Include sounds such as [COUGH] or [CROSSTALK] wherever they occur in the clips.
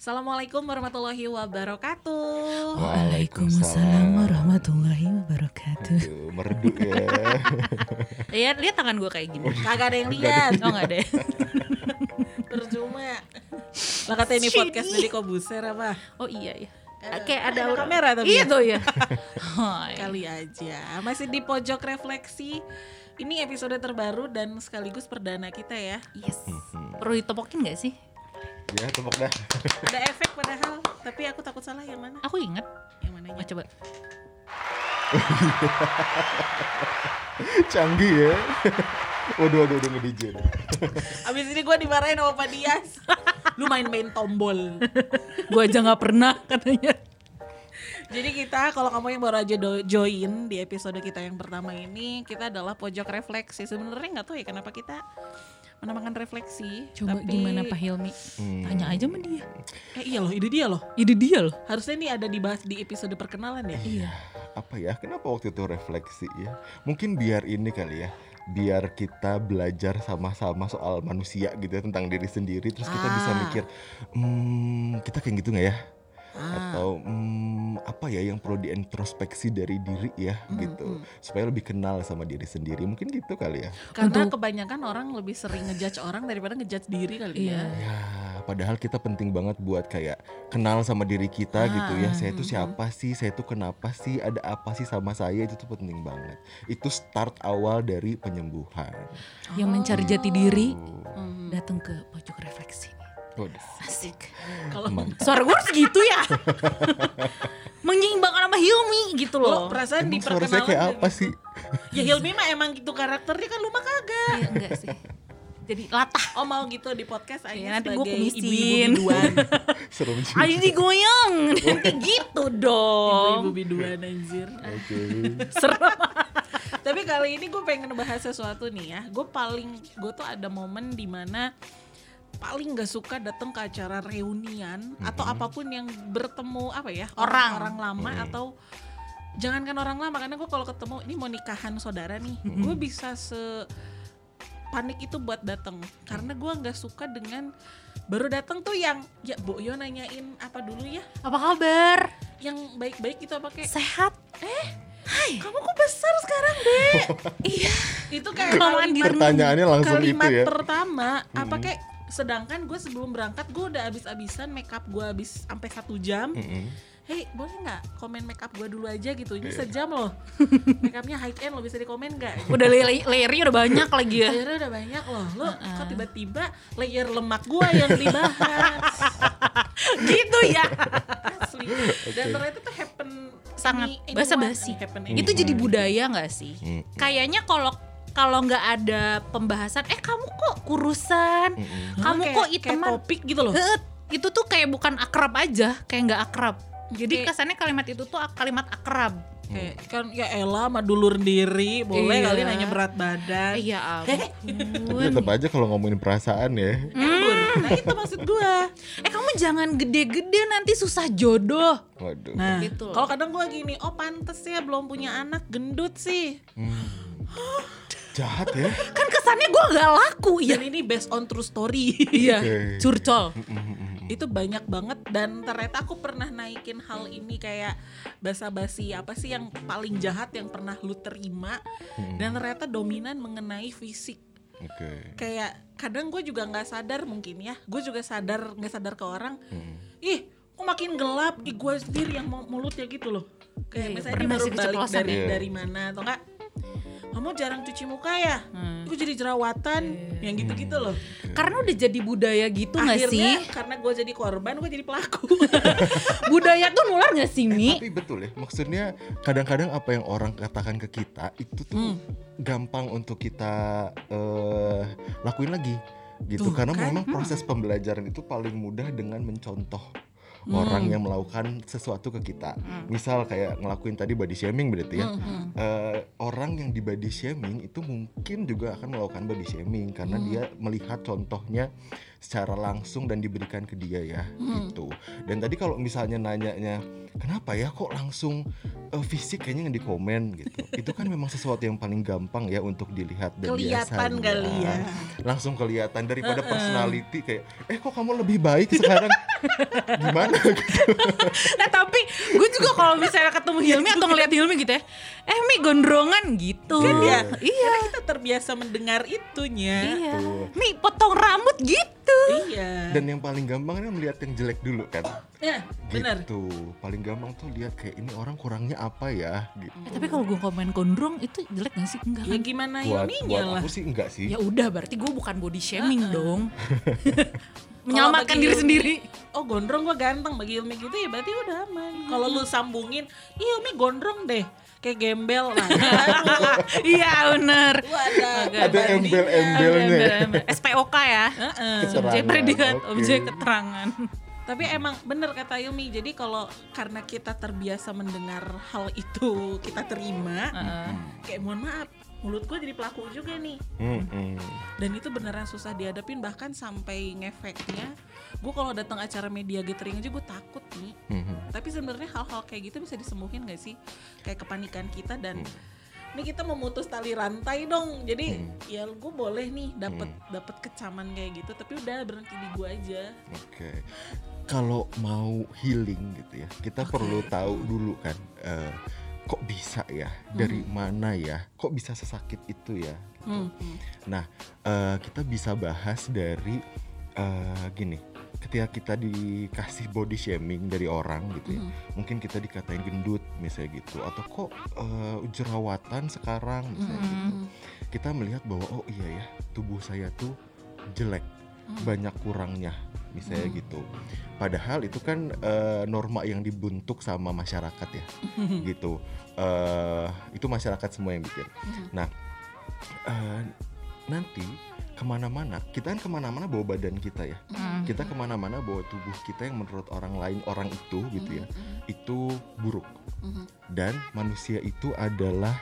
Assalamualaikum warahmatullahi wabarakatuh. Waalaikumsalam warahmatullahi wabarakatuh. Aduh, merdu ya. [LAUGHS] Iya, lihat tangan gue kayak gini. Kagak ada yang lihat. Oh nggak deh. [LAUGHS] Percuma. Lah kata ini podcast dari Kobuser apa? Oh iya ya. Ada- Kayak ada, ada kamera tapi Iya ya? tuh [LAUGHS] ya. Kali aja. Masih di pojok refleksi. Ini episode terbaru dan sekaligus perdana kita ya. Yes. Perlu ditopokin gak sih? Ya tepuk dah. Ada efek padahal, tapi aku takut salah yang mana? Aku inget. Yang Oh, mananya? coba. [LAUGHS] Canggih ya. [LAUGHS] Waduh, waduh, waduh nge-DJ. [LAUGHS] Abis ini gue dimarahin sama Pak Dias. Lu main-main tombol. Gue aja nggak pernah katanya. Jadi kita kalau kamu yang baru aja do- join di episode kita yang pertama ini, kita adalah pojok refleksi. Sebenarnya nggak tahu ya kenapa kita menamakan refleksi. Coba tapi- gimana Pak Hilmi? Hmm. Tanya aja sama dia. Eh iya loh, ide dia loh. Ide dia loh. Harusnya ini ada dibahas di episode perkenalan ya. Iya. Apa ya? Kenapa waktu itu refleksi ya? Mungkin biar ini kali ya. Biar kita belajar sama-sama soal manusia gitu ya tentang diri sendiri terus kita bisa Ah. mikir hmm kita kayak gitu nggak ya? Ah. atau hmm, apa ya yang perlu diintrospeksi dari diri ya gitu. Supaya lebih kenal sama diri sendiri. Mungkin gitu kali ya. Karena kebanyakan orang lebih sering ngejudge orang daripada ngejudge diri kali Iya. ya. ya padahal kita penting banget buat kayak kenal sama diri kita gitu ya. Saya itu siapa sih? Saya itu kenapa sih? Ada apa sih sama saya? Itu tuh penting banget. Itu start awal dari penyembuhan. Yang mencari jati diri Hmm. datang ke pojok refleksi. Asik. Kalau. [LAUGHS] Suara gue harus gitu ya. [LAUGHS] Menyeimbangkan sama Hilmi gitu lo loh. perasaan di Emang perkenalan kayak juga apa sih Ya Hilmi mah emang gitu karakternya kan lu mah kagak. Iya enggak sih. Jadi latah. Oh mau gitu di podcast aja Iya, nanti gua sebagai kumisin. ibu-ibu biduan. [LAUGHS] serem sih Ayo digoyang. Nanti gitu ibu-ibu dong. biduan anjir. oke Serem. Tapi kali ini gue pengen bahas sesuatu nih ya. Gue paling gue tuh ada momen di mana paling gak suka datang ke acara reunian atau apa pun yang bertemu apa ya Orang. orang. lama atau jangankan orang lama karena gue kalau ketemu ini mau nikahan saudara nih. Gue bisa se panik itu buat datang karena gue nggak suka dengan baru datang tuh yang ya Bu Yo nanyain apa dulu ya? Apa kabar? yang baik-baik gitu apa kayak Sehat? kamu kok besar sekarang deh [LAUGHS] Iya. itu kayak kalimat, pertanyaannya langsung itu kalimat ya. pertama apa kayak sedangkan gue sebelum berangkat gue udah abis-abisan make up gue habis sampai satu jam Mm-mm. Hei boleh nggak komen make up gue dulu aja gitu Iya. ini sejam loh [LAUGHS] make upnya high end lo bisa dikomen nggak [LAUGHS] Udah layer layernya udah banyak lagi ya. layernya udah banyak loh lo kok tiba-tiba layer lemak gue yang dibahas [LAUGHS] gitu ya. asli dan ternyata tuh happen Sangat basa-basi. happen Itu jadi budaya nggak sih? Mm. Kayaknya kalau kalau nggak ada pembahasan, eh kamu kok kurusan, Mm-mm. kamu Kayak- kok kayak iteman, topik gitu loh Heet, itu tuh kayak bukan akrab aja, kayak nggak akrab. Jadi Kayak- kesannya kalimat itu tuh kalimat akrab. Kayak kan ya Ella mah dulur diri boleh Iya. kali nanya berat badan Iya ampun. tetap aja kalau ngomongin perasaan ya Embur. Nah itu maksud gua. eh kamu jangan gede-gede nanti susah jodoh. waduh Nah, Gitu loh. kalau kadang gua gini, oh pantes ya belum punya anak gendut sih. Jahat ya [LAUGHS] Kan kesannya gue nggak laku ya. Dan ini based on true story. Iya, curcol. itu banyak banget dan ternyata aku pernah naikin hal ini kayak basa-basi apa sih yang paling jahat yang pernah lu terima dan ternyata dominan mengenai fisik. oke Kayak kadang gue juga nggak sadar mungkin ya, gue juga sadar nggak sadar ke orang. Hmm. Ih, kok makin gelap? Ih, gue sendiri yang mau mulutnya gitu loh. Kayak Iya, misalnya dia pernah baru balik dari ya. dari mana atau enggak? Kamu jarang cuci muka ya? Hmm. Gue jadi jerawatan, yang gitu-gitu loh. Karena udah jadi budaya gitu nggak sih? Akhirnya karena gue jadi korban, gue jadi pelaku. [LAUGHS] budaya tuh nular nggak sih Mi? tapi betul ya maksudnya kadang-kadang apa yang orang katakan ke kita itu tuh gampang untuk kita eh, lakuin lagi gitu Tuh, karena kan? memang proses pembelajaran itu paling mudah dengan mencontoh orang yang melakukan sesuatu ke kita. Misal kayak ngelakuin tadi body shaming berarti ya. Eh, orang yang di body shaming itu mungkin juga akan melakukan body shaming karena dia melihat contohnya secara langsung dan diberikan ke dia ya gitu. Dan tadi kalau misalnya nanyanya kenapa ya kok langsung eh, fisik kayaknya yang di komen gitu. [LAUGHS] Itu kan memang sesuatu yang paling gampang ya untuk dilihat dan Kelihatan biasanya kali ya. langsung kelihatan daripada personality kayak eh kok kamu lebih baik sekarang? [LAUGHS] Gimana gitu. Nah tapi gue juga kalau misalnya ketemu Hilmi atau ngeliat Hilmi gitu ya Eh Mi gondrongan gitu. Kan ya, Iya. karena kita terbiasa mendengar itunya. Iya Tuh. Mi potong rambut gitu Iya. dan yang paling gampang kan melihat yang jelek dulu kan ya, benar. gitu paling gampang tuh lihat kayak ini orang kurangnya apa ya gitu Eh, Tapi kalau gue komen gondrong itu jelek gak sih? Enggak Ya kan? gimana buat buat lah. aku sih enggak sih Ya udah berarti gue bukan body shaming dong [LAUGHS] [LAUGHS] Menyelamatkan bagi diri Yumi, sendiri Oh gondrong gua ganteng bagi Ilmi gitu ya berarti udah aman. Kalau lu sambungin, iya Ilmi gondrong deh. Kayak gembel [LAUGHS] lah. Iya bener ada embel-embelnya ya. SPOK ya Heeh. Subjek Keterangan, predikat objek keterangan Tapi emang bener kata Ilmi. Jadi kalau karena kita terbiasa mendengar hal itu kita terima, Heeh. kayak mohon maaf, mulut gue jadi pelaku juga nih. Mm-mm. Dan itu beneran susah dihadapin bahkan sampai ngefeknya. Gue kalau datang acara media gathering aja gue takut nih. Mhm. Tapi sebenarnya hal-hal kayak gitu bisa disembuhin gak sih? Kayak kepanikan kita dan ini kita memutus tali rantai dong. Jadi Hmm. ya gue boleh nih dapat dapat kecaman kayak gitu, tapi udah berhenti di gue aja. Oke. Kalau mau healing gitu ya, kita perlu tahu dulu kan eh, kok bisa ya, dari mana ya, kok bisa sesakit itu ya. Hmm. Nah, eh, kita bisa bahas dari eh, gini. Ketika kita dikasih body shaming dari orang gitu ya, mungkin kita dikatain gendut misalnya gitu, atau kok eh, jerawatan sekarang misalnya gitu. Kita melihat bahwa oh iya ya, tubuh saya tuh jelek, banyak kurangnya misalnya gitu. Padahal itu kan eh, norma yang dibentuk sama masyarakat ya, [LAUGHS] gitu. Eh itu masyarakat semua yang bikin. Nah, eh, nanti ke mana-mana, kita kan ke mana-mana bawa badan kita ya. Hmm. Kita ke mana-mana bawa tubuh kita yang menurut orang lain orang itu gitu ya, itu buruk. Dan manusia itu adalah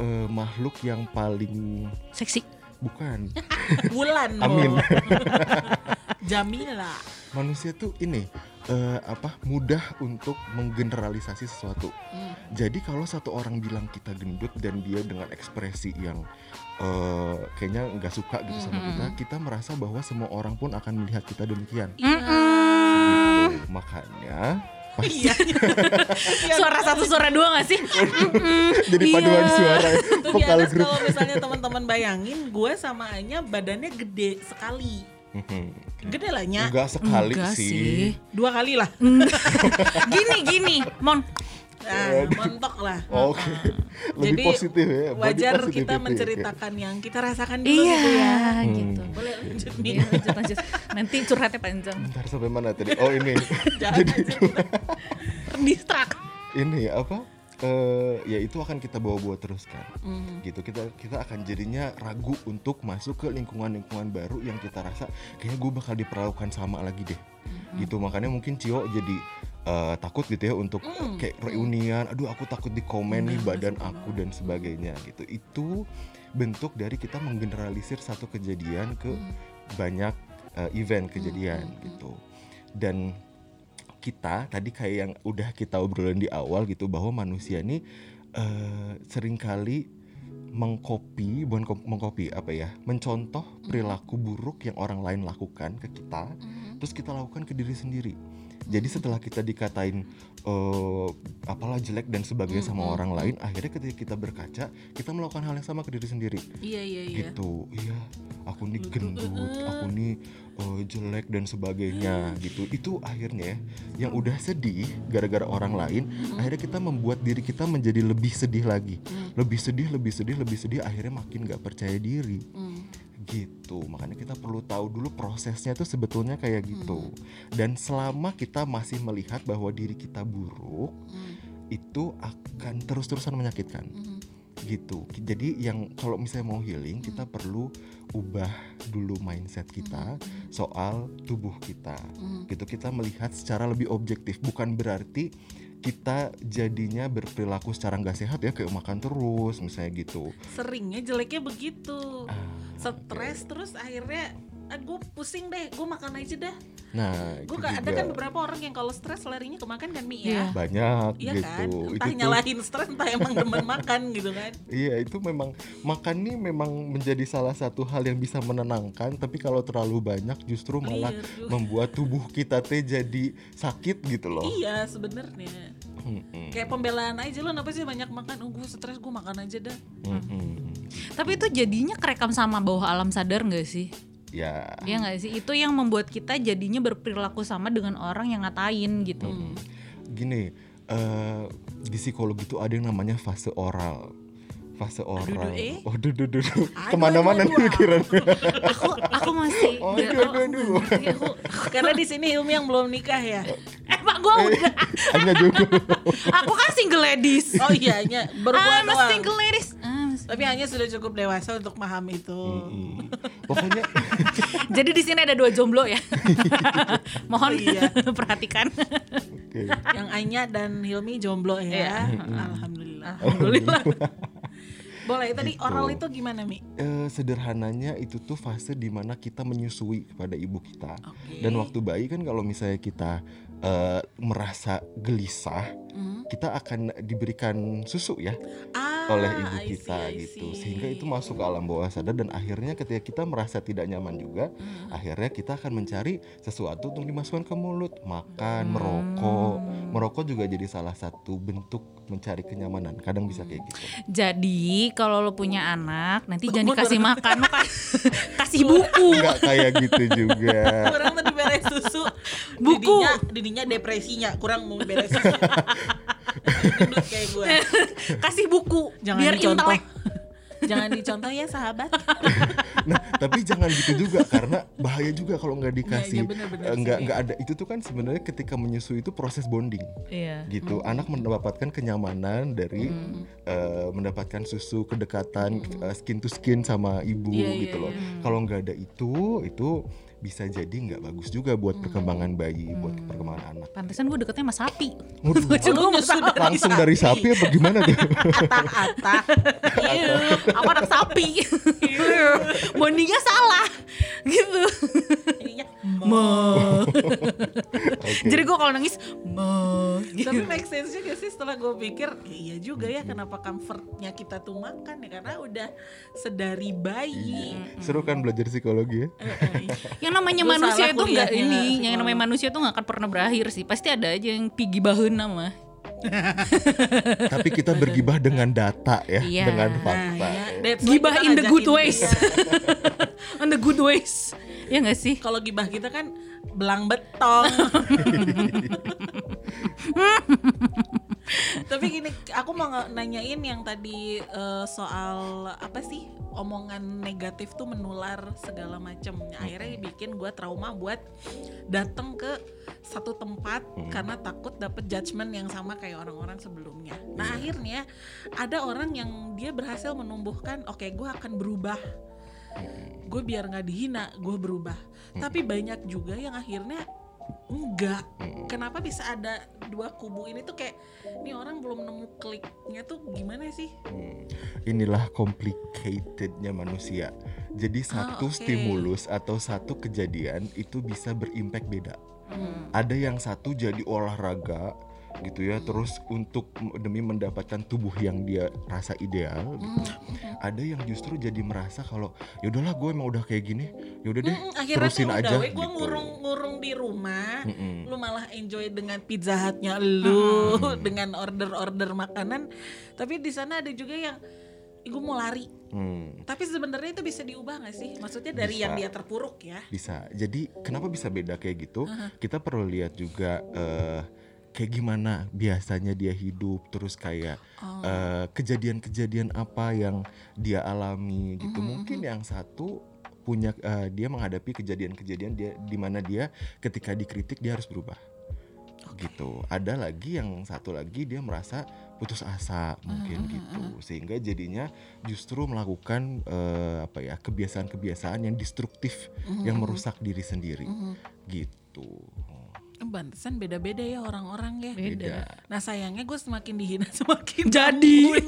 eh, makhluk yang paling Seksi bukan [LAUGHS] Bulan Amin. [LAUGHS] Jamila. manusia tuh ini eh, apa mudah untuk menggeneralisasi sesuatu. Jadi kalau satu orang bilang kita gendut dan dia dengan ekspresi yang eh, kayaknya nggak suka gitu sama kita, kita merasa bahwa semua orang pun akan melihat kita demikian. Gitu. Makanya Iya. [LAUGHS] Suara satu suara dua gak sih? [LAUGHS] jadi Iya. paduan suara ya, Tuh vokal grup. kalau misalnya teman-teman bayangin, gue sama Anya badannya gede sekali. Gede lah Nya. Enggak sekali Enggak sih. sih. Dua kali lah. [LAUGHS] Gini gini Mon Nah, montok lah. Oke. Lebih Jadi positif ya. body wajar kita oke. menceritakan yang kita rasakan dulu Iya gitu ya. gitu Boleh lanjut nih. Iya lanjut lanjut Nanti curhatnya panjang Bentar sampai mana tadi? Oh ini. [LAUGHS] Jangan aja. [LAUGHS] Distrak ini apa? Eh ya itu akan kita bawa-bawa terus kan. Hmm. Gitu kita kita akan jadinya ragu untuk masuk ke lingkungan-lingkungan baru yang kita rasa kayaknya gue bakal diperlakukan sama lagi deh. Gitu makanya mungkin Cio jadi eh, takut gitu ya untuk kayak reunian. Aduh aku takut di komen nih badan aku dan sebagainya gitu. Itu bentuk dari kita menggeneralisir satu kejadian ke banyak eh, event kejadian gitu. Dan kita tadi kayak yang udah kita obrolin di awal gitu bahwa manusia ini eh, sering kali mengkopi bukan mengkopi apa ya mencontoh perilaku buruk yang orang lain lakukan ke kita. Terus kita lakukan ke diri sendiri jadi setelah kita dikatain eh, apalah jelek dan sebagainya sama orang lain akhirnya ketika kita berkaca kita melakukan hal yang sama ke diri sendiri. Iya iya iya. gitu. Iya. Aku nih gendut aku nih eh, jelek dan sebagainya gitu. Itu akhirnya ya, yang udah sedih gara-gara orang lain akhirnya kita membuat diri kita menjadi lebih sedih lagi. Lebih sedih lebih sedih lebih sedih akhirnya makin gak percaya diri. Hmm. Gitu. Makanya kita perlu tahu dulu prosesnya tuh sebetulnya kayak gitu. Dan selama kita masih melihat bahwa diri kita buruk Hmm. itu akan terus-terusan menyakitkan. Hmm. gitu. Jadi yang kalau misalnya mau healing kita perlu ubah dulu mindset kita soal tubuh kita. Hmm. gitu. Kita melihat secara lebih objektif. Bukan berarti kita jadinya berperilaku secara nggak sehat ya kayak makan terus misalnya gitu. Seringnya jeleknya begitu. Ah, Stres terus akhirnya gue pusing deh gue makan aja dah Nah, gue ada kan beberapa orang yang kalau stres larinya ke makan kan mie Iya. ya banyak Iya gitu. kan entah itu tuh nyalahin stres entah emang demen makan gitu kan [LAUGHS] Iya itu memang makan nih memang menjadi salah satu hal yang bisa menenangkan tapi kalau terlalu banyak justru malah Iya, membuat tubuh kita teh jadi sakit gitu loh. iya sebenarnya Mm-mm. kayak pembelaan aja lo kenapa sih banyak makan oh gue stres gue makan aja dah Mm-mm. Tapi itu jadinya kerekam sama bawah alam sadar nggak sih? Ya. Iya nggak sih? Itu yang membuat kita jadinya berperilaku sama dengan orang yang ngatain gitu. Hmm. Gini, eh, di psikologi itu ada yang namanya fase oral. Fase oral. eh? Oh, duh, duh, duh, duh. Ke mana-mana nih pikirannya. Aku aku masih Oh, aduh, tahu. aduh, aduh. Aku, karena di sini Hilmi yang belum nikah ya Eh pak gue udah. Hanya juga. Aku kan single ladies. oh iya nya baru gua I'm a doang. single ladies. I'm a tapi hanya sudah cukup dewasa untuk memahami itu Mm-mm. Pokoknya [LAUGHS] Jadi di sini ada dua jomblo ya. [LAUGHS] Mohon Oh, iya. [LAUGHS] perhatikan. yang Anya dan Hilmi jomblo ya Iya. alhamdulillah Alhamdulillah. Boleh tadi Gitu. oral itu gimana mi Eh, sederhananya itu tuh fase di mana kita menyusui kepada ibu kita. Oke. Dan waktu bayi kan kalau misalnya kita eh, merasa gelisah, Hmm. kita akan diberikan susu ya ah, oleh ibu I see, kita I gitu. see. Sehingga itu masuk ke alam bawah sadar dan akhirnya ketika kita merasa tidak nyaman juga, Hmm. akhirnya kita akan mencari sesuatu untuk dimasukkan ke mulut, makan, Hmm. merokok. Merokok juga jadi salah satu bentuk mencari kenyamanan. Kadang bisa kayak gitu. Jadi kalau lo punya anak nanti jangan dikasih makan, lo kan [LAUGHS] kasih buku. Enggak kayak gitu juga. kurang beres susu [LAUGHS] Buku. didinya, didinya depresinya kurang mau beres susu [LAUGHS] kayak gue kasih buku jangan biar dicontoh intelek. [LAUGHS] jangan dicontoh ya sahabat Nah, tapi jangan gitu juga karena bahaya juga kalau nggak dikasih. Iya, iya, bener-bener eh, nggak nggak ada itu tuh kan sebenarnya ketika menyusui itu proses bonding Iya. gitu. Anak mendapatkan kenyamanan dari eh, mendapatkan susu kedekatan eh, skin to skin sama ibu Iya, iya, gitu loh. iya. Kalau nggak ada itu itu bisa jadi nggak bagus juga buat perkembangan bayi, buat perkembangan anak. Pantesan gue deketnya sama sapi. Waduh, [LAUGHS] Gue juga Oh, mau nyusu sapi. langsung dari sapi apa gimana tuh? atah-atah Iya, aku anak sapi. Bondingnya salah. Gitu. Ininya [LAUGHS] Oke. Jadi gue kalau nangis, "Ma." gitu. tapi make sense juga sih setelah gue pikir iya juga ya kenapa comfortnya kita tuh makan ya karena udah sedari bayi Seru kan belajar psikologi ya? Eh, eh, [LAUGHS] Yang namanya Gua manusia itu nggak kuliahnya, ini, yang namanya manusia itu nggak akan pernah berakhir sih. Pasti ada aja yang pigi baheun nama. [LAUGHS] Tapi kita bergibah dengan data ya, Iya. dengan Nah, fakta. ya, that's why Gibah in the good ways. [LAUGHS] On the good ways. Ya nggak sih? Kalau gibah kita kan belang betong. [LAUGHS] Tapi gini, aku mau nanyain yang tadi eh, soal apa sih omongan negatif tuh menular segala macam. Akhirnya bikin gue trauma buat datang ke satu tempat karena takut dapet judgement yang sama kayak orang-orang sebelumnya. Nah akhirnya ada orang yang dia berhasil menumbuhkan, oke gue akan berubah. Gue biar nggak dihina gue berubah. Tapi banyak juga yang akhirnya enggak kenapa bisa ada dua kubu ini tuh kayak ini orang belum nemu kliknya tuh gimana sih Hmm, Inilah complicatednya manusia. Jadi satu oke. stimulus atau satu kejadian itu bisa berimpact beda. Hmm. Ada yang satu jadi olahraga gitu ya, terus untuk demi mendapatkan tubuh yang dia rasa ideal. gitu. Ada yang justru jadi merasa kalau ya udahlah gue emang udah kayak gini, ya udah deh akhirnya terusin tuh aja. udah gue gitu. ngurung-ngurung di rumah Mm-mm. lu malah enjoy dengan pizza hutnya lu [LAUGHS] dengan order-order makanan tapi di sana ada juga yang gue mau lari Hmm. tapi sebenarnya itu bisa diubah gak sih maksudnya dari Bisa. yang dia terpuruk ya Bisa. Jadi kenapa bisa beda kayak gitu? Kita perlu lihat juga eh, kayak gimana biasanya dia hidup, terus kayak Oh. eh, kejadian-kejadian apa yang dia alami gitu. Mungkin yang satu punya eh, dia menghadapi kejadian-kejadian dia di mana dia ketika dikritik dia harus berubah. Gitu. Ada lagi yang satu lagi dia merasa putus asa mungkin gitu. Sehingga jadinya justru melakukan eh, apa ya kebiasaan-kebiasaan yang destruktif yang merusak diri sendiri gitu. Bantesan beda-beda ya orang-orang ya. Beda. Nah sayangnya gue semakin dihina [LAUGHS] semakin Jadi.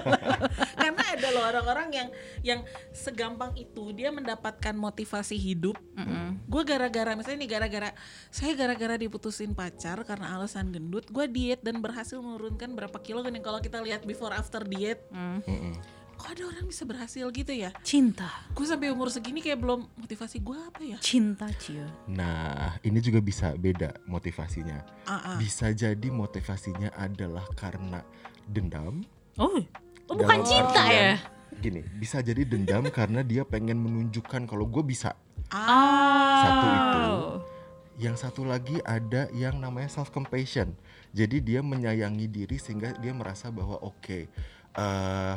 [LAUGHS] Karena ada loh orang-orang yang yang segampang itu dia mendapatkan motivasi hidup. Gue gara-gara misalnya nih gara-gara saya gara-gara diputusin pacar karena alasan gendut, gue diet dan berhasil menurunkan berapa kilo kan kalau kita lihat before after diet. Mm-mm. Kok ada orang bisa berhasil gitu ya? Cinta. Gue sampai umur segini kayak belum motivasi gue apa ya? Cinta Cio. Nah, ini juga bisa beda motivasinya. Ah, ah. Bisa jadi motivasinya adalah karena dendam. Oh, oh bukan cinta artian, ya? Gini, bisa jadi dendam [LAUGHS] karena dia pengen menunjukkan kalau gue bisa. Ah. Satu itu. Oh. Yang satu lagi ada yang namanya self compassion. Jadi dia menyayangi diri sehingga dia merasa bahwa oke, eh,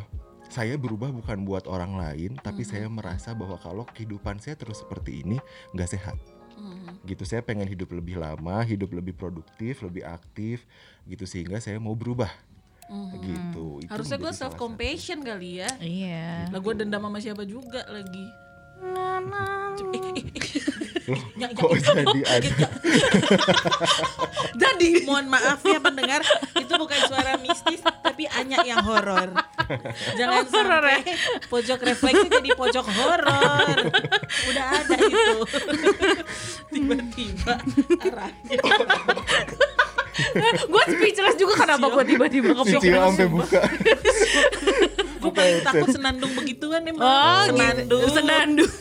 saya berubah bukan buat orang lain, tapi saya merasa bahwa kalau kehidupan saya terus seperti ini nggak sehat. Hmm. Gitu saya pengen hidup lebih lama, hidup lebih produktif, lebih aktif, gitu sehingga saya mau berubah. Gitu. Itu Harusnya gue self compassion kali ya. Iya. Lah gue dendam sama siapa juga lagi. [LAUGHS] Ya, ya, kok ya. jadi ada? [LAUGHS] Jadi mohon maaf ya pendengar itu bukan suara mistis tapi Anya yang horor. Jangan ya? sampai pojok refleksi jadi pojok horor. Udah ada itu. [LAUGHS] Tiba-tiba arahnya. gue speechless juga kenapa gue tiba-tiba Si kepikir. Cio sampai buka. Gue paling takut senandung begituan emang. Oh, senandung. gitu. Senandung.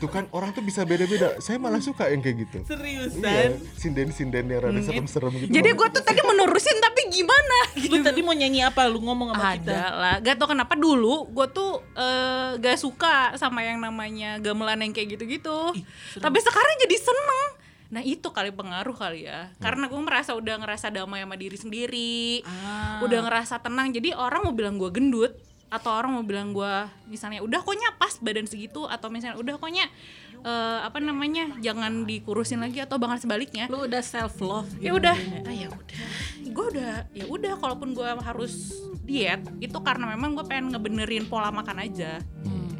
Tuh kan orang tuh bisa beda-beda. Saya malah suka yang kayak gitu. Seriusan. Iya, sinden-sinden yang rada serem-serem gitu. Jadi gue tuh tadi menerusin tapi gimana gitu. Lu tadi mau nyanyi apa? Lu ngomong sama kita. Ada lah, gak tau kenapa dulu gue tuh eh, gak suka sama yang namanya gamelan yang kayak gitu-gitu. Tapi sekarang jadi seneng. Nah itu kali pengaruh kali ya. Karena gue merasa udah ngerasa damai sama diri sendiri, Ah. udah ngerasa tenang. Jadi orang mau bilang gue gendut atau orang mau bilang gue misalnya udah koknya pas badan segitu atau misalnya udah koknya eh, apa namanya jangan dikurusin lagi atau bahkan sebaliknya Lu udah self love. ya udah ah, ya udah gue udah ya udah kalaupun gue harus diet itu karena memang gue pengen ngebenerin pola makan aja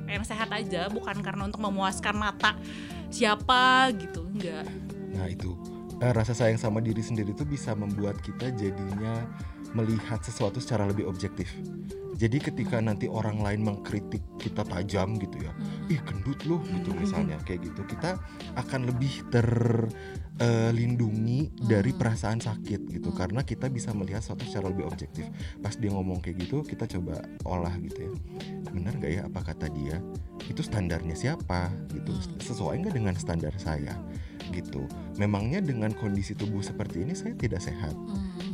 pengen sehat aja bukan karena untuk memuaskan mata siapa gitu enggak Nah itu eh, rasa sayang sama diri sendiri itu bisa membuat kita jadinya melihat sesuatu secara lebih objektif. Jadi ketika nanti orang lain mengkritik kita tajam gitu ya, ih gendut loh gitu misalnya kayak gitu, kita akan lebih terlindungi dari perasaan sakit gitu karena kita bisa melihat sesuatu secara lebih objektif. Pas dia ngomong kayak gitu, kita coba olah gitu ya, benar nggak ya apa kata dia? Itu standarnya siapa gitu? Sesuai nggak dengan standar saya? gitu. Memangnya dengan kondisi tubuh seperti ini saya tidak sehat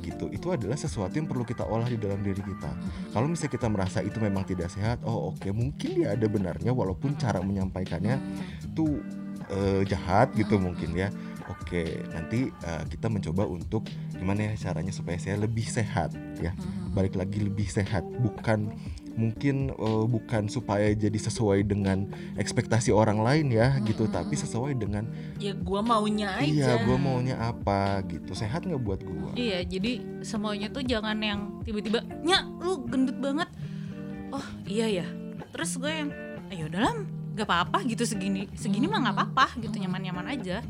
gitu. Itu adalah sesuatu yang perlu kita olah di dalam diri kita. Kalau misalnya kita merasa itu memang tidak sehat, oh oke mungkin dia ada benarnya walaupun cara menyampaikannya tuh eh, jahat gitu mungkin ya. Oke, nanti eh, kita mencoba untuk gimana ya caranya supaya saya lebih sehat ya. Balik lagi lebih sehat, bukan mungkin eh, bukan supaya jadi sesuai dengan ekspektasi orang lain ya gitu, tapi sesuai dengan Ya gua maunya aja. Iya, gue maunya apa gitu. Sehat nggak buat gue? iya jadi semuanya tuh jangan yang tiba-tiba nya lu gendut banget. Oh iya ya. Terus gue yang ayo dalam gak apa-apa gitu. Segini segini mah nggak apa-apa gitu. Nyaman-nyaman aja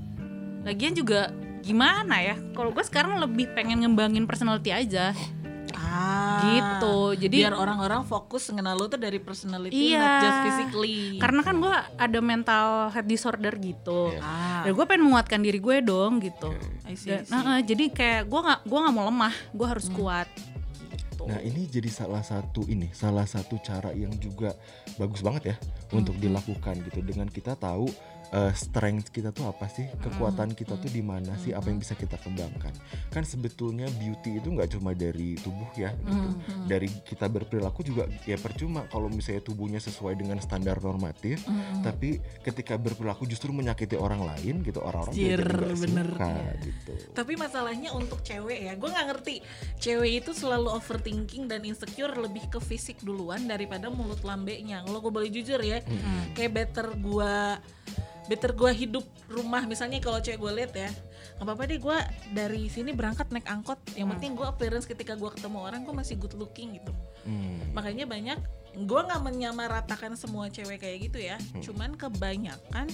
lagian juga gimana ya kalau gue sekarang lebih pengen ngembangin personality aja Ah. gitu jadi Biar orang-orang fokus mengenal lu tuh dari personality Iya. not just physically. karena kan gue ada mental health disorder gitu Iya. ah. dan gue pengen menguatkan diri gue dong gitu I see, I Dan, see. nah, jadi kayak gue nggak gue nggak mau lemah gue harus kuat gitu. Nah ini jadi salah satu ini, salah satu cara yang juga bagus banget ya untuk dilakukan gitu. Dengan kita tahu eh, strength kita tuh apa sih, kekuatan kita tuh di mana sih, apa yang bisa kita kembangkan. Kan sebetulnya beauty itu nggak cuma dari tubuh ya, gitu. Dari kita berperilaku juga ya percuma kalau misalnya tubuhnya sesuai dengan standar normatif, tapi ketika berperilaku justru menyakiti orang lain gitu, orang-orang jadi nggak bener. suka gitu. Tapi masalahnya untuk cewek ya, gue nggak ngerti. Cewek itu selalu overthinking dan insecure lebih ke fisik duluan daripada mulut lambenya. Kalau gue boleh jujur ya, kayak better gue better gue hidup rumah. Misalnya kalau cewek gue lihat ya nggak apa-apa deh gue dari sini berangkat naik angkot. Yang penting gue appearance ketika gue ketemu orang gue masih good looking gitu. Hmm. makanya banyak gue nggak menyamaratakan semua cewek kayak gitu ya. Cuman kebanyakan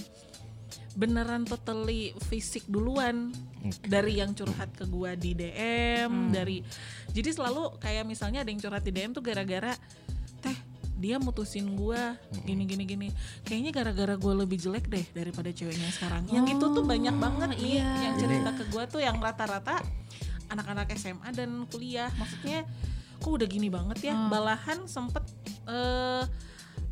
beneran totally fisik duluan. Oke. dari yang curhat ke gua di DM dari jadi selalu kayak misalnya ada yang curhat di DM tuh gara-gara dia mutusin gua gini gini gini kayaknya gara-gara gua lebih jelek deh daripada ceweknya sekarang yang itu tuh banyak banget nih iya. yang cerita ke gua tuh yang rata-rata anak-anak SMA dan kuliah maksudnya kok udah gini banget ya Hmm. balahan sempet eh,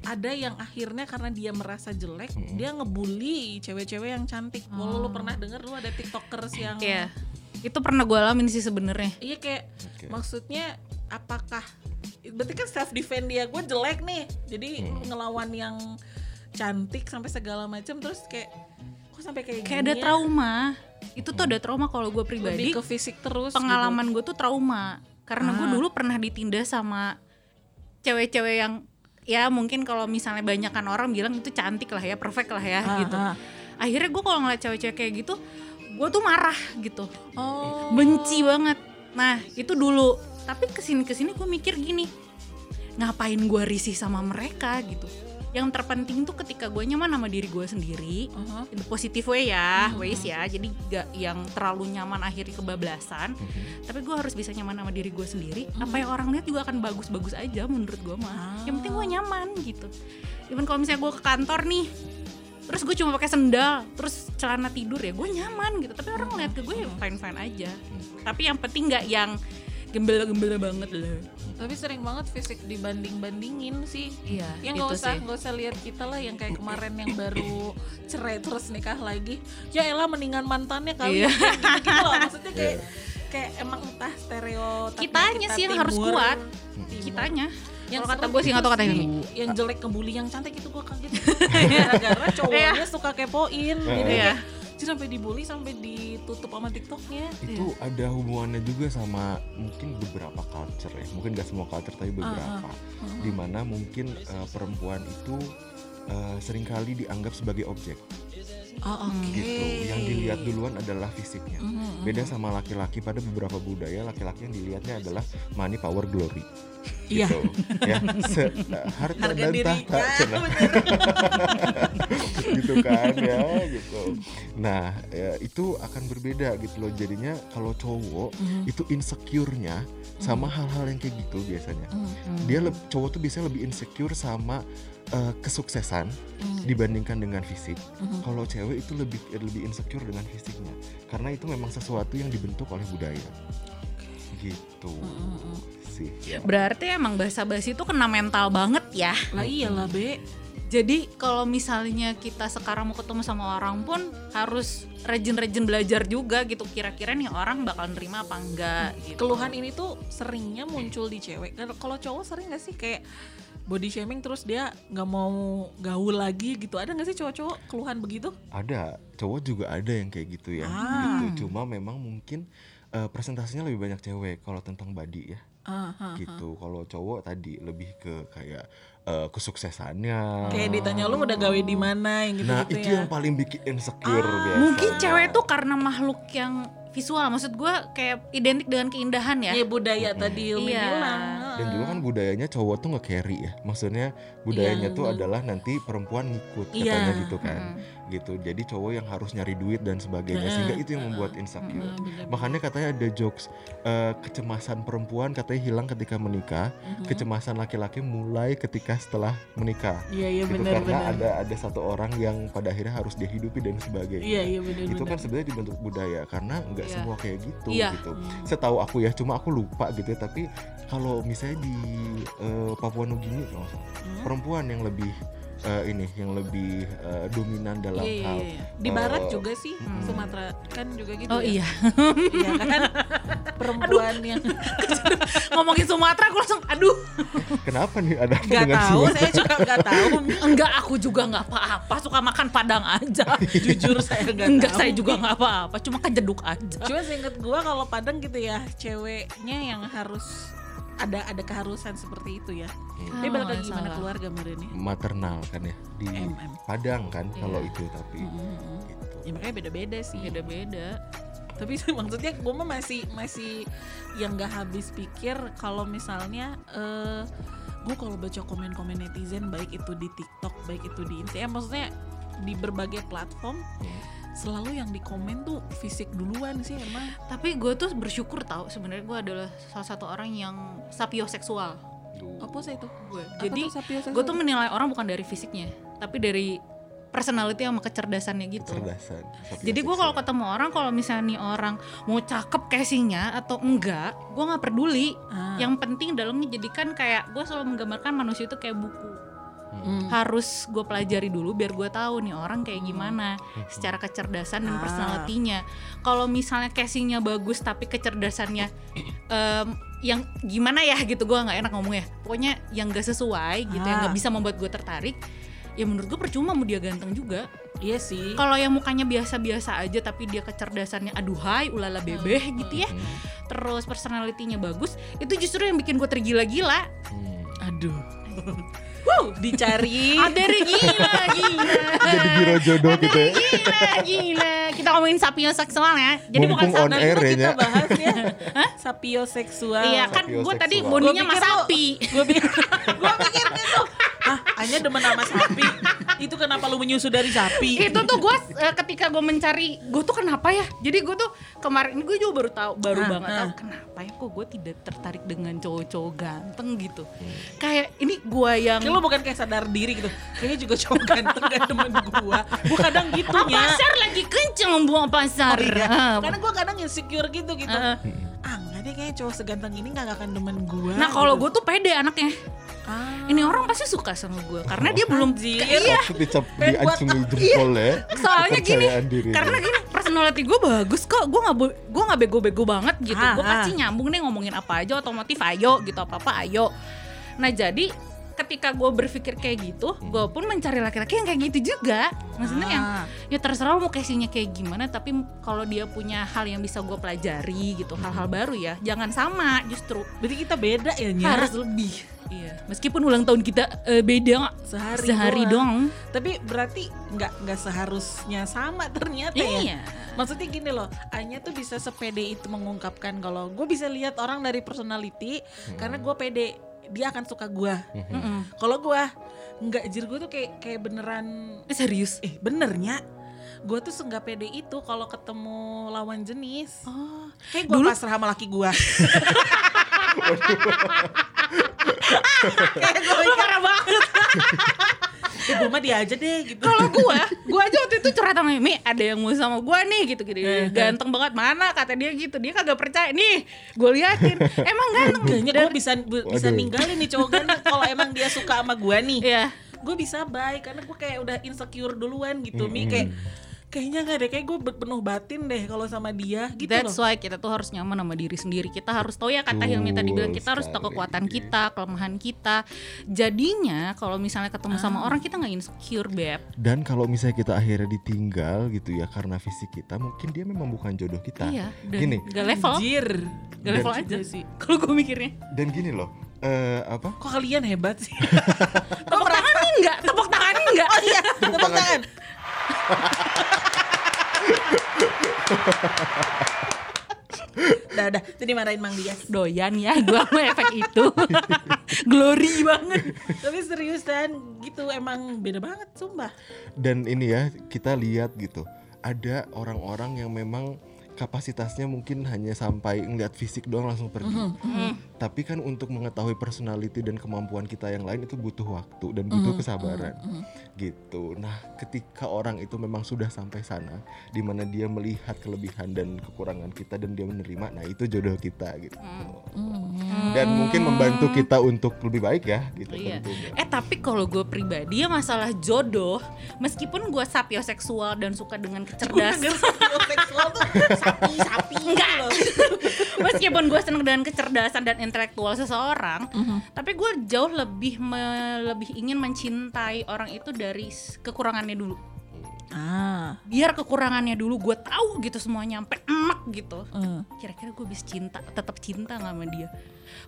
ada yang akhirnya karena dia merasa jelek dia ngebully cewek-cewek yang cantik walau lu pernah denger lu ada tiktokers yang Iya. Itu pernah gue alamin sih sebenarnya. Iya kayak Oke. maksudnya apakah berarti kan self defense dia gue jelek nih jadi lu ngelawan yang cantik sampai segala macam terus kayak kok sampai kayak Kayak gini ada ya? trauma. Itu tuh ada trauma kalau gue lebih pribadi. ke fisik terus Pengalaman gue tuh trauma. Karena gue Ah. dulu pernah ditindas sama cewek-cewek yang ya mungkin kalau misalnya banyakan orang bilang itu cantik lah ya, perfect lah ya Ah, gitu. ah. Akhirnya gue kalau ngeliat cewek-cewek kayak gitu, gue tuh marah gitu. gitu oh benci banget nah itu dulu tapi ke sini ke sini gue mikir gini ngapain gue risih sama mereka gitu? Yang terpenting tuh ketika gue nyaman sama diri gue sendiri Uh-huh. in the positive way ya ways ya. Jadi gak yang terlalu nyaman akhirnya kebablasan tapi gue harus bisa nyaman sama diri gue sendiri. Apa yang orang lihat juga akan bagus-bagus aja menurut gue mah. Yang penting gue nyaman gitu. Even kalau misalnya gue ke kantor nih terus gue cuma pakai sendal terus celana tidur ya gue nyaman gitu. Tapi orang ngeliat ke gue ya fine fine aja tapi yang penting nggak yang gembel-gembel banget lah. Tapi sering banget fisik dibanding bandingin sih. Iya yang nggak usah nggak usah lihat kita lah yang kayak kemarin yang baru cerai terus nikah lagi. Ya elah mendingan mantannya kali. Iya. gitu, gitu loh. Maksudnya kayak kayak emang entah stereotip Kitanya sih yang harus kuat. kitanya. Yang Kalau kata gue sih nggak tahu itu kata ini. yang jelek ngebully yang cantik itu gue kaget. [LAUGHS] Gara-gara cowoknya suka kepoin. Jadi Iya. "Cih, sampai dibully sampai ditutup sama tiktoknya. Itu ada hubungannya juga sama mungkin beberapa culture ya. Mungkin gak semua culture tapi beberapa. Di mana mungkin eh, perempuan itu eh, sering kali dianggap sebagai objek. Oh oke. Gitu. Yang dilihat duluan adalah fisiknya. Beda sama laki-laki pada beberapa budaya laki-laki yang dilihatnya adalah money power glory Iya. gitu. Ya Se- harta harga dan diri. tahta. Ya, [LAUGHS] gitu kan ya gitu. Nah ya, itu akan berbeda gitu loh. Jadinya kalau cowok Mhm. itu insecure-nya sama hal-hal yang kayak gitu biasanya. Mhm. dia cowok tuh biasanya lebih insecure sama eh, kesuksesan Mhm. dibandingkan dengan fisik. Mhm. kalau cewek itu lebih lebih insecure dengan fisiknya. Karena itu memang sesuatu yang dibentuk oleh budaya. Gitu. Mhm. Sih. Ya. berarti emang bahasa basi itu kena mental banget ya? Lah iyalah be. Jadi kalau misalnya kita sekarang mau ketemu sama orang pun harus rajin-rajin belajar juga gitu. Kira-kira nih orang bakal nerima apa enggak gitu. keluhan ini tuh seringnya muncul di cewek. Kalau- cowok sering gak sih kayak body shaming terus dia nggak mau gaul lagi gitu? Ada nggak sih cowok-cowok keluhan begitu? Ada. Cowok juga ada yang kayak gitu ya. Ah. gitu. Cuma memang mungkin eh, presentasinya lebih banyak cewek kalau tentang body ya Ah. gitu. kalau cowok tadi lebih ke kayak eh, kesuksesannya. Kayak ditanya lu udah gawe di mana? Yang gitu nah gitu itu ya. yang paling bikin insecure Ah, biasanya. mungkin cewek tuh karena makhluk yang visual. Maksud gue kayak identik dengan keindahan ya. Ya budaya tadi Umi Iya. bilang. Dan juga kan budayanya cowok tuh nge-carry ya. Maksudnya budayanya Iya, tuh adalah nanti perempuan ngikut Iya. katanya gitu kan gitu. Jadi cowok yang harus nyari duit dan sebagainya. Sehingga itu yang membuat insecure. Bener-bener. makanya katanya ada jokes eh, kecemasan perempuan katanya hilang ketika menikah. Mhm. kecemasan laki-laki mulai ketika setelah menikah. Iya iya gitu benar karena benar ada ada satu orang yang pada akhirnya harus dia hidupi dan sebagainya. Iya iya benar itu kan sebenarnya dibentuk budaya karena nggak Iya. semua kayak gitu Iya. gitu. Setahu aku ya cuma aku lupa gitu ya tapi kalau misalnya di eh, Papua Nugini Hmm? perempuan yang lebih eh, ini yang lebih eh, dominan dalam Iya, iya, hal iya. Di eh, barat juga sih, mm. Sumatera kan juga gitu oh ya. iya [LAUGHS] Iya kan? [LAUGHS] Perempuan yang [LAUGHS] ngomongin Sumatera aku langsung aduh kenapa nih ada apa nggak dengan tahu, Sumatera? saya juga nggak tahu. enggak aku juga nggak apa-apa suka makan padang aja Jujur saya nggak enggak tahu. saya juga nggak apa-apa cuma kejeduk aja Cuma seinget gua kalau Padang gitu ya, ceweknya yang harus ada ada keharusan seperti itu ya. Tapi Oh, balik lagi gimana salah. keluarga Meren maternal kan ya di MM. Padang kan Iya. kalau itu tapi Mm-mm. gitu. Ya makanya beda-beda sih. beda-beda Tapi [LAUGHS] maksudnya gue mah masih masih yang gak habis pikir kalau misalnya eh gue kalau baca komen-komen netizen baik itu di TikTok, baik itu di Insta, ya maksudnya di berbagai platform Hmm. Selalu yang di komen tuh fisik duluan sih emang. tapi gue tuh bersyukur tau sebenarnya gue adalah salah satu orang yang sapioseksual. Apa sih itu? gue. Jadi gue tuh menilai orang bukan dari fisiknya, tapi dari personality sama kecerdasannya gitu. Kecerdasan. Jadi gue kalau ketemu orang kalau misalnya nih orang mau cakep casingnya atau enggak, gue nggak peduli. Ah. Yang penting dalamnya jadikan kayak gue selalu menggambarkan manusia itu kayak buku. Hmm. Harus gue pelajari dulu biar gue tahu nih orang kayak gimana secara kecerdasan dan Ah. personalitinya. Kalau misalnya casingnya bagus tapi kecerdasannya em, yang gimana ya gitu gue nggak enak ngomongnya. Pokoknya yang gak sesuai gitu, yang Ah. nggak bisa membuat gue tertarik. Ya menurut gue percuma mau dia ganteng juga. Iya sih. Kalau yang mukanya biasa-biasa aja tapi dia kecerdasannya aduhai, ulala bebeh gitu ya. Terus personalitinya bagus, itu justru yang bikin gue tergila-gila. Hmm. Aduh. Wow, [LAUGHS] dicari. Ada gila, gila. Jadi biro jodoh gitu ya. Gila, gila. Kita ngomongin sapioseksual ya. Jadi bukan Mumpung on sa- Nanti air ya, kita Nya. bahas ya. [LAUGHS] Sapioseksual. Iya kan gue tadi bodinya mas sapi. Gue pikir, gue pikir itu. Ah, hanya demen sama sapi. Itu kenapa lu menyusu dari sapi? itu tuh gue ketika gue mencari gue tuh kenapa ya jadi gue tuh kemarin ini gue juga baru tahu baru Ah, banget ah. tahu kenapa ya kok gue tidak tertarik dengan cowok-cowok ganteng gitu kayak ini gue yang Kayak lu bukan kayak sadar diri gitu. Kayaknya juga cowok ganteng gak demen gua. Gua kadang gitunya. pasar lagi kenceng buang pasar Oh, iya. Ah, Karena gua kadang insecure gitu gitu. ah. Ah, enggak deh kayaknya cowok seganteng ini gak akan demen gua. nah kalau gitu. gue tuh pede anaknya ah, ini orang pasti suka sama gue karena dia belum Anjir. iya dicap diacungi jempol ya. soalnya gini diri. karena gini personality gue bagus kok gue nggak bo- gue nggak bego-bego banget gitu Ah, gue ah. pasti nyambung deh ngomongin apa aja otomotif ayo gitu apa apa ayo nah jadi ketika gue berpikir kayak gitu gue pun mencari laki-laki yang kayak gitu juga. Maksudnya yang Ah. ya terserah mau casingnya kayak gimana tapi kalau dia punya hal yang bisa gue pelajari gitu hal-hal baru ya jangan sama justru. Berarti kita beda ya Nya? harus lebih. Iya. Meskipun ulang tahun kita eh, beda sehari, sehari doang. doang. Tapi berarti nggak nggak seharusnya sama ternyata ya. iya. Maksudnya gini loh, Anya tuh bisa sepede itu mengungkapkan kalau gue bisa lihat orang dari personality karena gue pede dia akan suka gue. Mm-mm. Kalau gue nggak jir gue tuh kayak kayak beneran Eh, serius eh benernya gue tuh senggak pede itu kalau ketemu lawan jenis. oh Kayak gue Dulu- pasrah sama laki gue. [LAUGHS] kayak gue parah banget. [LAUGHS] ya gue mah dia aja deh gitu. kalau gua gua aja waktu itu curhat sama Mimi ada yang mau sama gua nih gitu gitu ganteng banget mana kata dia gitu dia kagak percaya nih gue liatin emang ganteng Kayaknya gue bisa bu- bisa Waduh. ninggalin nih cowok ganteng kalau emang dia suka sama gue nih. Iya. Gue bisa baik karena gue kayak udah insecure duluan gitu. Mi kayak kayaknya gak deh kayak gue penuh batin deh kalau sama dia gitu That's loh. why kita tuh harus nyaman sama diri sendiri. Kita harus tahu ya kata Hilmi tadi bilang kita harus tahu kekuatan kita, kelemahan kita. Jadinya kalau misalnya ketemu sama orang kita nggak insecure beb. Dan kalau misalnya kita akhirnya ditinggal gitu ya karena fisik kita, mungkin dia memang bukan jodoh kita. Iya. Dan Gini. gak level, Anjir. gak level aja sih. [LAUGHS] Kalau gue mikirnya. Dan gini loh, eh apa? Kok kalian hebat sih? [LAUGHS] Tepuk tanganin nggak? Tepuk tanganin nggak? oh iya, tepuk tangan. [LAUGHS] Udah, udah. Itu dimarahin Mang Dias. Doyan ya, gue sama efek itu. Glory banget. Tapi seriusan gitu emang beda banget sumpah. Dan ini ya kita lihat gitu, ada orang-orang yang memang kapasitasnya mungkin hanya sampai ngeliat fisik doang langsung pergi. Tapi kan untuk mengetahui personality dan kemampuan kita yang lain itu butuh waktu dan butuh kesabaran. Gitu. Nah, ketika orang itu memang sudah sampai sana di mana dia melihat kelebihan dan kekurangan kita dan dia menerima, nah itu jodoh kita gitu. Dan mungkin membantu kita untuk lebih baik ya gitu Iya. tentunya. Eh tapi kalau gue pribadi ya masalah jodoh, meskipun gue sapioseksual dan suka dengan kecerdasan, denger seksual tuh sapi-sapi Enggak. loh. [LAUGHS] meskipun gue seneng dengan kecerdasan dan intelektual seseorang, tapi gue jauh lebih me- lebih ingin mencintai orang itu dari kekurangannya dulu. Ah. Biar kekurangannya dulu gue tahu gitu semuanya sampai emak gitu. eh. Kira-kira gue bisa cinta, tetap cinta nggak sama dia.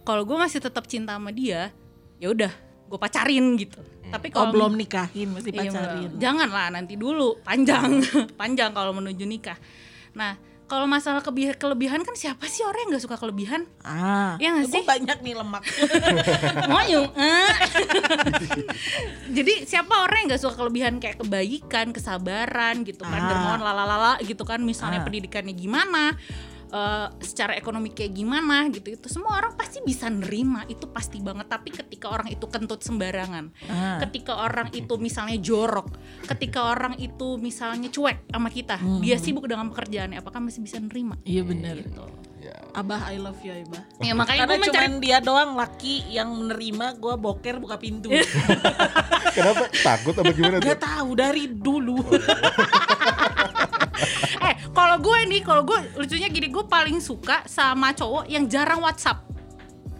Kalau gue masih tetap cinta sama dia, ya udah gue pacarin gitu. Tapi Oh kalau belum nikahin masih Iya, pacarin. jangan lah nanti dulu panjang [LAUGHS] panjang kalau menuju nikah. Nah kalau masalah kebi- kelebihan kan siapa sih orang yang nggak suka kelebihan? Ah. Iya nggak sih? banyak nih lemak. [LAUGHS] Ngoyong. eh. [LAUGHS] Jadi siapa orang yang nggak suka kelebihan kayak kebaikan, kesabaran gitu kan, Ah. dermawan lalalala gitu kan. Misalnya Ah. pendidikannya gimana, eh, secara ekonomi kayak gimana gitu itu semua orang pasti bisa nerima itu pasti banget tapi ketika orang itu kentut sembarangan Ah. ketika orang itu misalnya jorok ketika orang itu misalnya cuek sama kita dia sibuk dengan pekerjaannya apakah masih bisa nerima Iya benar. gitu Ya. Abah I love you Abah. ya makanya Karena gue mencari cuman dia doang laki yang menerima gue boker buka pintu. [LAUGHS] Kenapa takut apa gimana? Gak tahu dari dulu. Kalau gue nih kalau gue lucunya gini gue paling suka sama cowok yang jarang WhatsApp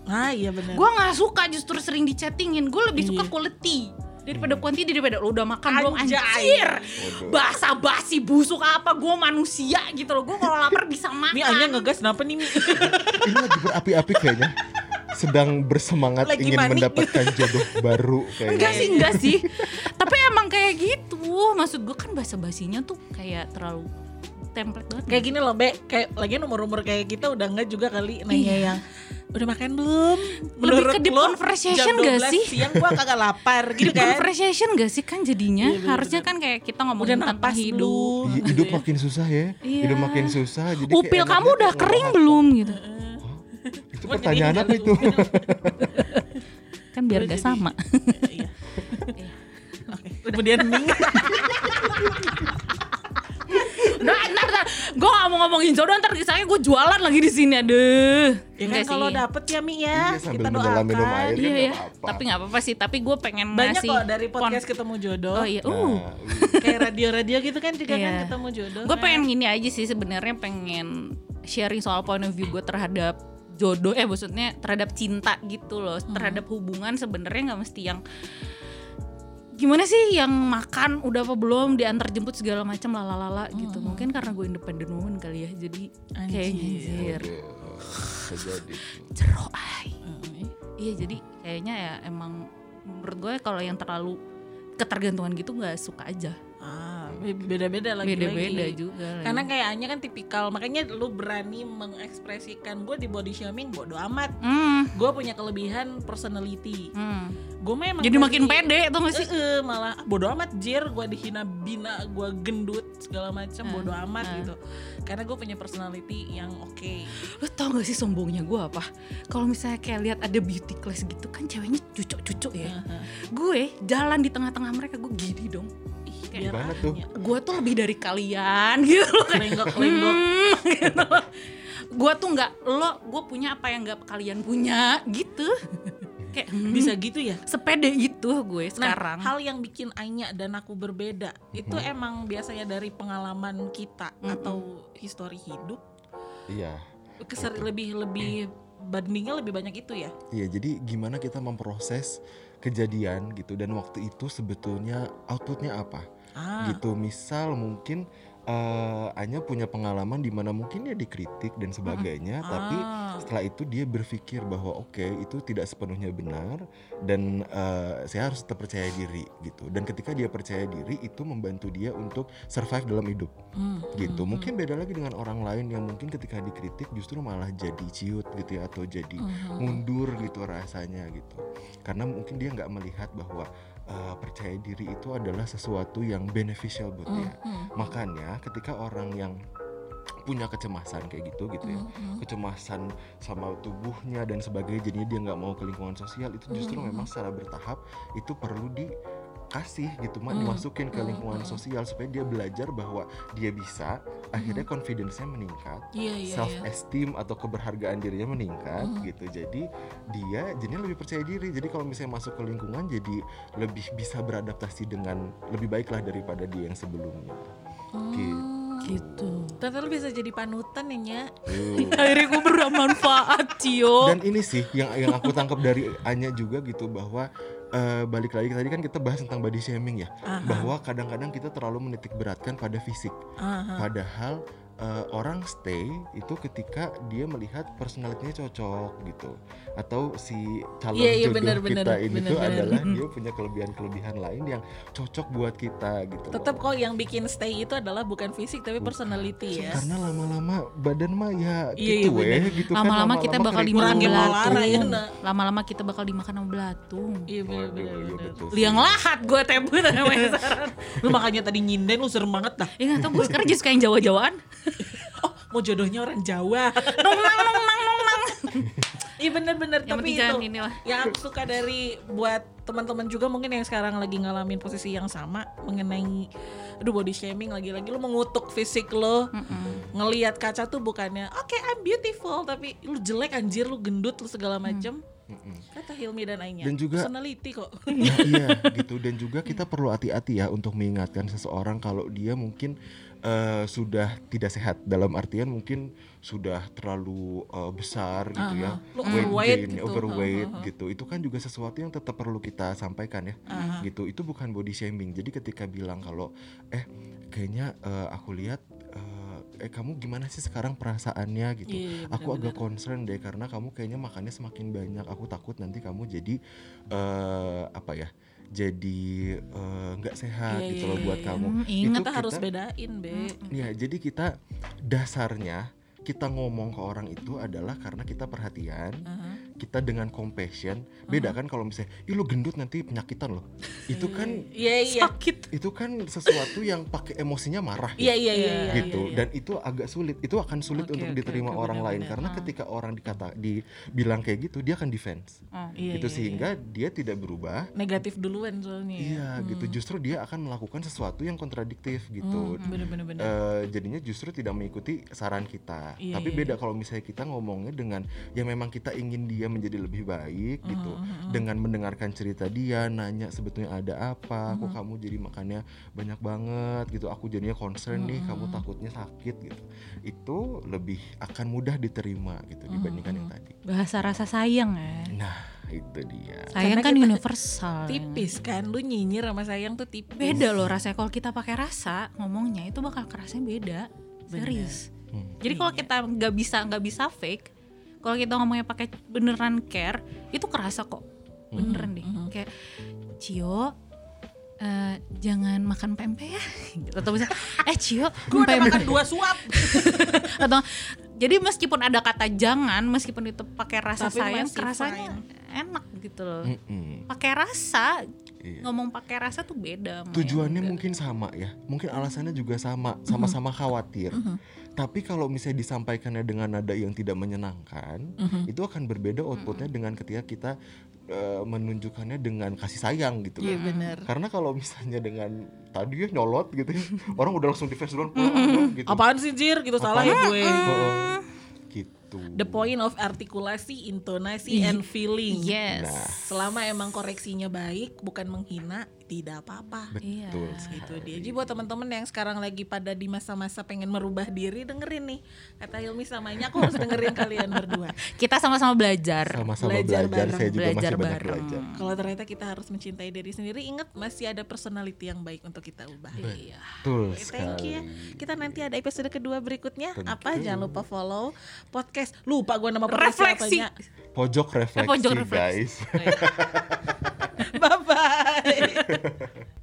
ah iya benar. gue nggak suka justru sering dichattingin gue lebih suka Iya. quality daripada quantity daripada lu udah makan belum anjir Waduh. basa basi busuk apa gue manusia gitu loh gue kalau lapar bisa makan Ini Anya ngegas kenapa nih Mi? [LAUGHS] Ini lagi berapi-api kayaknya. Sedang bersemangat Lagi ingin manik. mendapatkan jodoh baru enggak kayaknya. sih enggak sih tapi emang kayak gitu maksud gue kan basa basinya tuh kayak terlalu template banget Kayak gini loh, Be. Kayak lagi umur-umur kayak kita udah enggak juga kali nanya Iya. yang udah makan belum? Lebih ke deep lo, conversation nggak 12 sih? Siang gua kagak lapar gitu Deep kan. conversation gak sih kan jadinya Iya, bener, harusnya bener. kan kayak kita Udah ngomongin tentang napas hidup belum? Iya, hidup makin susah ya. Iya. Hidup makin susah. Jadi kayak upil kamu udah kayak kering belum gitu apa. Itu pertanyaan apa itu? kan biar Udah gak sama [LAUGHS] Iya. Kemudian Ning [LAUGHS] Nah, ntar, ntar, gue gak mau ngomongin jodoh ntar misalnya gue jualan lagi di sini, aduh. Ya kan kalau sih. dapet ya Mi Iya, ya, sambil kita doakan. minum air. Iya kan ya, nggak apa-apa. tapi nggak apa-apa sih. Tapi gue pengen Banyak ngasih kok dari podcast ketemu jodoh. Oh iya, uh, Nah, Kayak radio-radio gitu kan juga kan Iya. ketemu jodoh. gue kan. pengen gini aja sih sebenarnya pengen sharing soal point of view gue terhadap jodoh, eh maksudnya terhadap cinta gitu loh, Hmm. terhadap hubungan sebenarnya nggak mesti yang gimana sih yang makan udah apa belum diantar jemput segala macam lalalala gitu mungkin karena gue independent woman kali ya jadi kayak Hmm. Anjir. jadi tuh. cerok ay. Iya jadi kayaknya ya emang menurut gue kalau yang terlalu ketergantungan gitu nggak suka aja. Beda-beda lagi. Beda-beda juga. lagi. Karena kayaknya kan tipikal, makanya lu berani mengekspresikan gue di body shaming bodo amat. Hmm, Gue punya kelebihan personality. hmm. Gue memang Jadi makin pede tuh gak sih? Eh, eh, malah ah, bodo amat jir gue dihina bina gue gendut segala macam Ah, bodo amat ah. gitu karena gue punya personality yang oke Lo tau gak sih sombongnya gue apa? Kalau misalnya kayak lihat ada beauty class gitu kan ceweknya cucuk-cucuk ya. Gue jalan di tengah-tengah mereka gue gini dong. Kayak Gimana tuh? gue tuh lebih dari kalian [LAUGHS] gitu loh. Kayak, lenggok lenggok Hmm, gitu. Gue tuh nggak lo, gue punya apa yang nggak kalian punya gitu. Kayak hmm, bisa gitu ya sepede itu gue Nah, sekarang. hal yang bikin Anya dan aku berbeda itu emang biasanya dari pengalaman kita Mm-mm. atau histori hidup. Iya. Keser lebih lebih bandingnya lebih banyak itu ya. Iya, jadi gimana kita memproses kejadian gitu dan waktu itu sebetulnya outputnya apa? Ah, gitu. Misal mungkin eh Anya punya pengalaman di mana mungkin dia dikritik dan sebagainya tapi ah. setelah itu dia berpikir bahwa oke itu tidak sepenuhnya benar dan eh, saya harus tetap percaya diri gitu. Dan ketika dia percaya diri itu membantu dia untuk survive dalam hidup. Hmm, gitu. hmm, mungkin beda lagi dengan orang lain yang mungkin ketika dikritik justru malah jadi ciut gitu ya atau jadi hmm, hmm. mundur gitu rasanya gitu. Karena mungkin dia nggak melihat bahwa uh, percaya diri itu adalah sesuatu yang beneficial buat Hmm, dia hmm. makanya ketika orang yang punya kecemasan kayak gitu gitu ya Hmm, hmm. kecemasan sama tubuhnya dan sebagainya jadinya dia nggak mau ke lingkungan sosial itu justru memang secara bertahap itu perlu dikasih gitu mak Hmm, dimasukin ke hmm, lingkungan hmm. sosial supaya dia belajar bahwa dia bisa akhirnya confidence-nya meningkat Iya iya self esteem atau keberhargaan dirinya meningkat Mhm. gitu jadi dia jadinya lebih percaya diri jadi kalau misalnya masuk ke lingkungan jadi lebih bisa beradaptasi dengan lebih baik lah daripada dia yang sebelumnya Hmm, gitu. Ternyata lu bisa jadi panutan ya Nya. Tuh. [LAUGHS] Akhirnya gue bermanfaat Cio. dan ini sih yang yang aku tangkap dari Anya juga gitu bahwa eh, balik lagi tadi kan kita bahas tentang body shaming ya. Aha, bahwa kadang-kadang kita terlalu menitik beratkan pada fisik. Aha. padahal eh, orang stay itu ketika dia melihat personalitinya cocok gitu atau si calon Iya, iya, jodoh benar, kita ini benar, tuh benar. adalah [LAUGHS] dia punya kelebihan-kelebihan lain yang cocok buat kita gitu Tetap kok yang bikin stay itu adalah bukan fisik tapi Bukan. personality ya. karena lama-lama badan mah ya Iya, iya, gitu weh benar. gitu kan Lama-lama kita bakal kering. dimakan Kurangin belatung. ya, nak. Lama-lama kita bakal dimakan sama belatung. Iya benar iya benar. betul. Liang lahat gue tebut namanya sekarang. Lu makanya tadi nyinden lu serem banget dah. Ya gak tau gue sekarang jadi suka yang Jawa-Jawaan. [LAUGHS] mau jodohnya orang Jawa. nong nang nong nang nong nang [LAUGHS] Iya bener-bener. Tapi itu inilah. yang aku suka dari buat teman-teman juga mungkin yang sekarang lagi ngalamin posisi yang sama mengenai aduh body shaming lagi-lagi. Lu mengutuk fisik lo. Ngelihat kaca tuh bukannya oke I'm beautiful tapi lu jelek anjir lu gendut lu segala macem. Kata Hilmi dan Ainya Dan juga- personality kok. Nah, [LAUGHS] iya gitu. Dan juga kita perlu hati-hati ya untuk mengingatkan seseorang kalau dia mungkin eh, sudah tidak sehat. Dalam artian mungkin sudah terlalu eh, besar gitu ya. Lu overweight gain, gitu. overweight gitu. Itu kan juga sesuatu yang tetap perlu kita sampaikan ya. Gitu. Itu bukan body shaming. Jadi ketika bilang kalau eh kayaknya eh, aku lihat eh, eh kamu gimana sih sekarang perasaannya? gitu. Iya, aku agak concern deh karena kamu kayaknya makannya semakin banyak. Aku takut nanti kamu jadi eh apa ya jadi eh, nggak sehat Iya, gitu iya, loh buat iya. kamu Hmm, itu kita harus bedain be ya jadi kita dasarnya kita ngomong ke orang itu adalah karena kita perhatian Aha. Kita dengan compassion beda kan kalau misalnya ih lu gendut nanti penyakitan loh itu kan iya iya sakit. Itu kan sesuatu yang pakai emosinya marah iya ya. iya iya iya, gitu. iya, iya. dan itu agak sulit. Itu akan sulit Oke, untuk oke, diterima oke, orang lain. karena ketika orang dikata dibilang kayak gitu dia akan defense. Oh. Iya, gitu. iya, sehingga dia tidak berubah. Negatif duluan soalnya ya. iya gitu. Justru dia akan melakukan sesuatu yang kontradiktif gitu. Hmm, bener. Eh, jadinya justru tidak mengikuti saran kita. Iya, tapi iya, beda kalau misalnya kita ngomongnya dengan yang memang kita ingin dia menjadi lebih baik gitu. Hmm, dengan mendengarkan cerita dia nanya sebetulnya ada apa kok Hmm. kamu jadi makannya banyak banget gitu. Aku jadinya concern nih Hmm, kamu takutnya sakit gitu. Itu lebih akan mudah diterima gitu Hmm, dibandingkan yang tadi. Bahasa rasa sayang ya. Nah itu dia. Sayang Karena kan universal. ya. tipis kan lu nyinyir sama sayang tuh tipis. Beda loh rasanya. Kalau kita pakai rasa ngomongnya itu bakal kerasnya beda. Serius. Hmm. jadi kalau kita nggak bisa nggak bisa fake kalau kita ngomongnya pakai beneran care itu kerasa kok. Beneran deh. Kayak Cio eh, jangan makan pempek ya. Gitu. atau misalnya eh Cio [LAUGHS] gue udah pempek." makan dua suap. [LAUGHS] Atau jadi meskipun ada kata jangan meskipun itu pakai rasa Tapi sayang masih kerasanya enak gitu loh. Mm-mm. pakai rasa Iya. ngomong pakai rasa tuh beda tujuannya mungkin sama ya. Mungkin alasannya juga sama sama-sama khawatir tapi kalau misalnya disampaikannya dengan nada yang tidak menyenangkan itu akan berbeda outputnya dengan ketika kita eh, menunjukkannya dengan kasih sayang gitu iya bener karena kalau misalnya dengan tadi ya nyolot gitu ya orang udah langsung defense duluan ah, gitu. Apaan sih Jir? Gitu salah ya gue. Heeh. gitu the point of artikulasi intonasi and feeling yes Nah. selama emang koreksinya baik bukan menghina tidak apa-apa Iya. betul itu sekali. dia jadi buat teman-teman yang sekarang lagi pada di masa-masa pengen merubah diri dengerin nih kata Hilmi samanya aku harus dengerin kalian berdua [LAUGHS] kita sama-sama belajar sama-sama Belajar belajar, bareng, saya juga belajar masih banyak bareng. belajar kalau ternyata kita harus mencintai diri sendiri ingat masih ada personality yang baik untuk kita ubah iya betul Thank you ya. sekali Kita nanti ada episode kedua berikutnya. Tentu. Apa? Jangan lupa follow podcast. Lupa gua nama podcast Refleksi. siapanya. pojok refleksi, pojok refleksi. guys [LAUGHS] Bye bye. [LAUGHS]